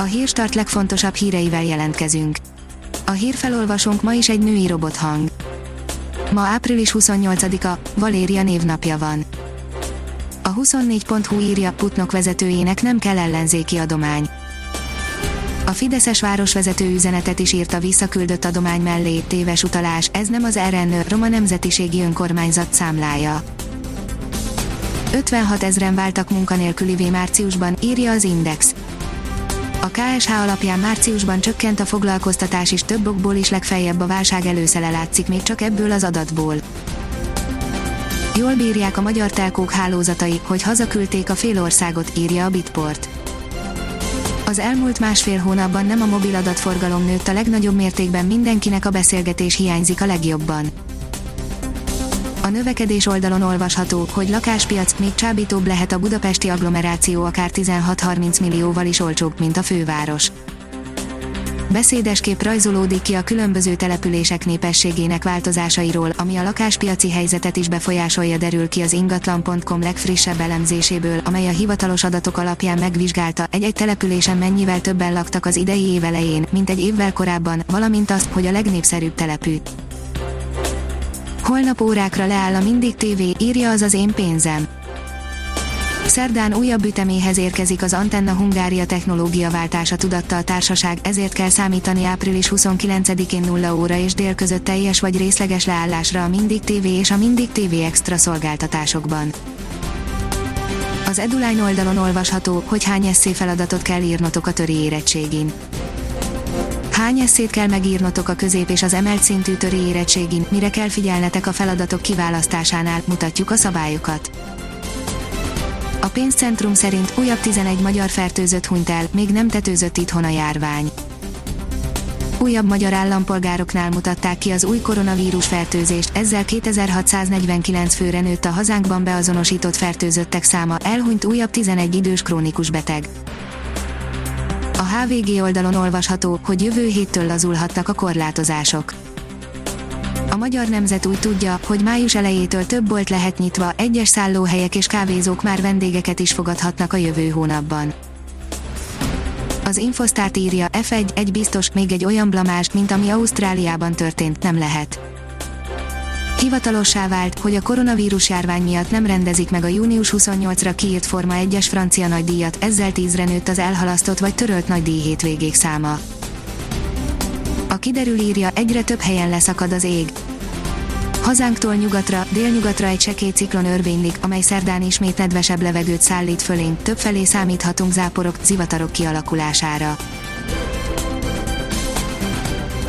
A hírstart legfontosabb híreivel jelentkezünk. A hírfelolvasónk ma is egy női robothang. Ma április 28-a, Valéria névnapja van. A 24.hu írja, Putnok vezetőjének nem kell ellenzéki adomány. A Fideszes városvezető üzenetet is írta visszaküldött adomány mellé, téves utalás, ez nem az RN, Roma Nemzetiségi Önkormányzat számlája. 56 ezren váltak munkanélkülivé márciusban, írja az Index. A KSH alapján márciusban csökkent a foglalkoztatás is több okból is legfeljebb a válság előszele látszik még csak ebből az adatból. Jól bírják a magyar telkók hálózatai, hogy hazaküldték a félországot, írja a Bitport. Az elmúlt másfél hónapban nem a mobil adatforgalom nőtt a legnagyobb mértékben mindenkinek a beszélgetés hiányzik a legjobban. A növekedés oldalon olvasható, hogy lakáspiac még csábítóbb lehet a budapesti agglomeráció akár 16-30 millióval is olcsóbb, mint a főváros. Beszédesképp rajzolódik ki a különböző települések népességének változásairól, ami a lakáspiaci helyzetet is befolyásolja derül ki az ingatlan.com legfrissebb elemzéséből, amely a hivatalos adatok alapján megvizsgálta, egy-egy településen mennyivel többen laktak az idei év elején, mint egy évvel korábban, valamint azt, hogy a legnépszerűbb telepű. Holnap órákra leáll a Mindig TV, írja az az én pénzem. Szerdán újabb üteméhez érkezik az Antenna Hungária technológiaváltása tudatta a társaság, ezért kell számítani április 29-én 0 óra és dél között teljes vagy részleges leállásra a Mindig TV és a Mindig TV Extra szolgáltatásokban. Az Eduline oldalon olvasható, hogy hány eszé feladatot kell írnotok a töri érettségin. Hány eszét kell megírnotok a közép és az emelt szintű töri érettségin, mire kell figyelnetek a feladatok kiválasztásánál, mutatjuk a szabályokat. A pénzcentrum szerint újabb 11 magyar fertőzött hunyt el, még nem tetőzött itthon a járvány. Újabb magyar állampolgároknál mutatták ki az új koronavírus fertőzést, ezzel 2649 főre nőtt a hazánkban beazonosított fertőzöttek száma, elhunyt újabb 11 idős krónikus beteg. A HVG oldalon olvasható, hogy jövő héttől lazulhatnak a korlátozások. A magyar nemzet úgy tudja, hogy május elejétől több bolt lehet nyitva, egyes szállóhelyek és kávézók már vendégeket is fogadhatnak a jövő hónapban. Az Infosztát írja, F1, egy biztos, még egy olyan blamás, mint ami Ausztráliában történt, nem lehet. Hivatalossá vált, hogy a koronavírus járvány miatt nem rendezik meg a június 28-ra kiírt Forma 1-es francia nagydíjat, ezzel tízre nőtt az elhalasztott vagy törölt nagydíj hétvégék száma. A kiderül írja, egyre több helyen leszakad az ég. Hazánktól nyugatra, délnyugatra egy sekély ciklon örvénylik, amely szerdán ismét nedvesebb levegőt szállít fölénk, többfelé számíthatunk záporok, zivatarok kialakulására.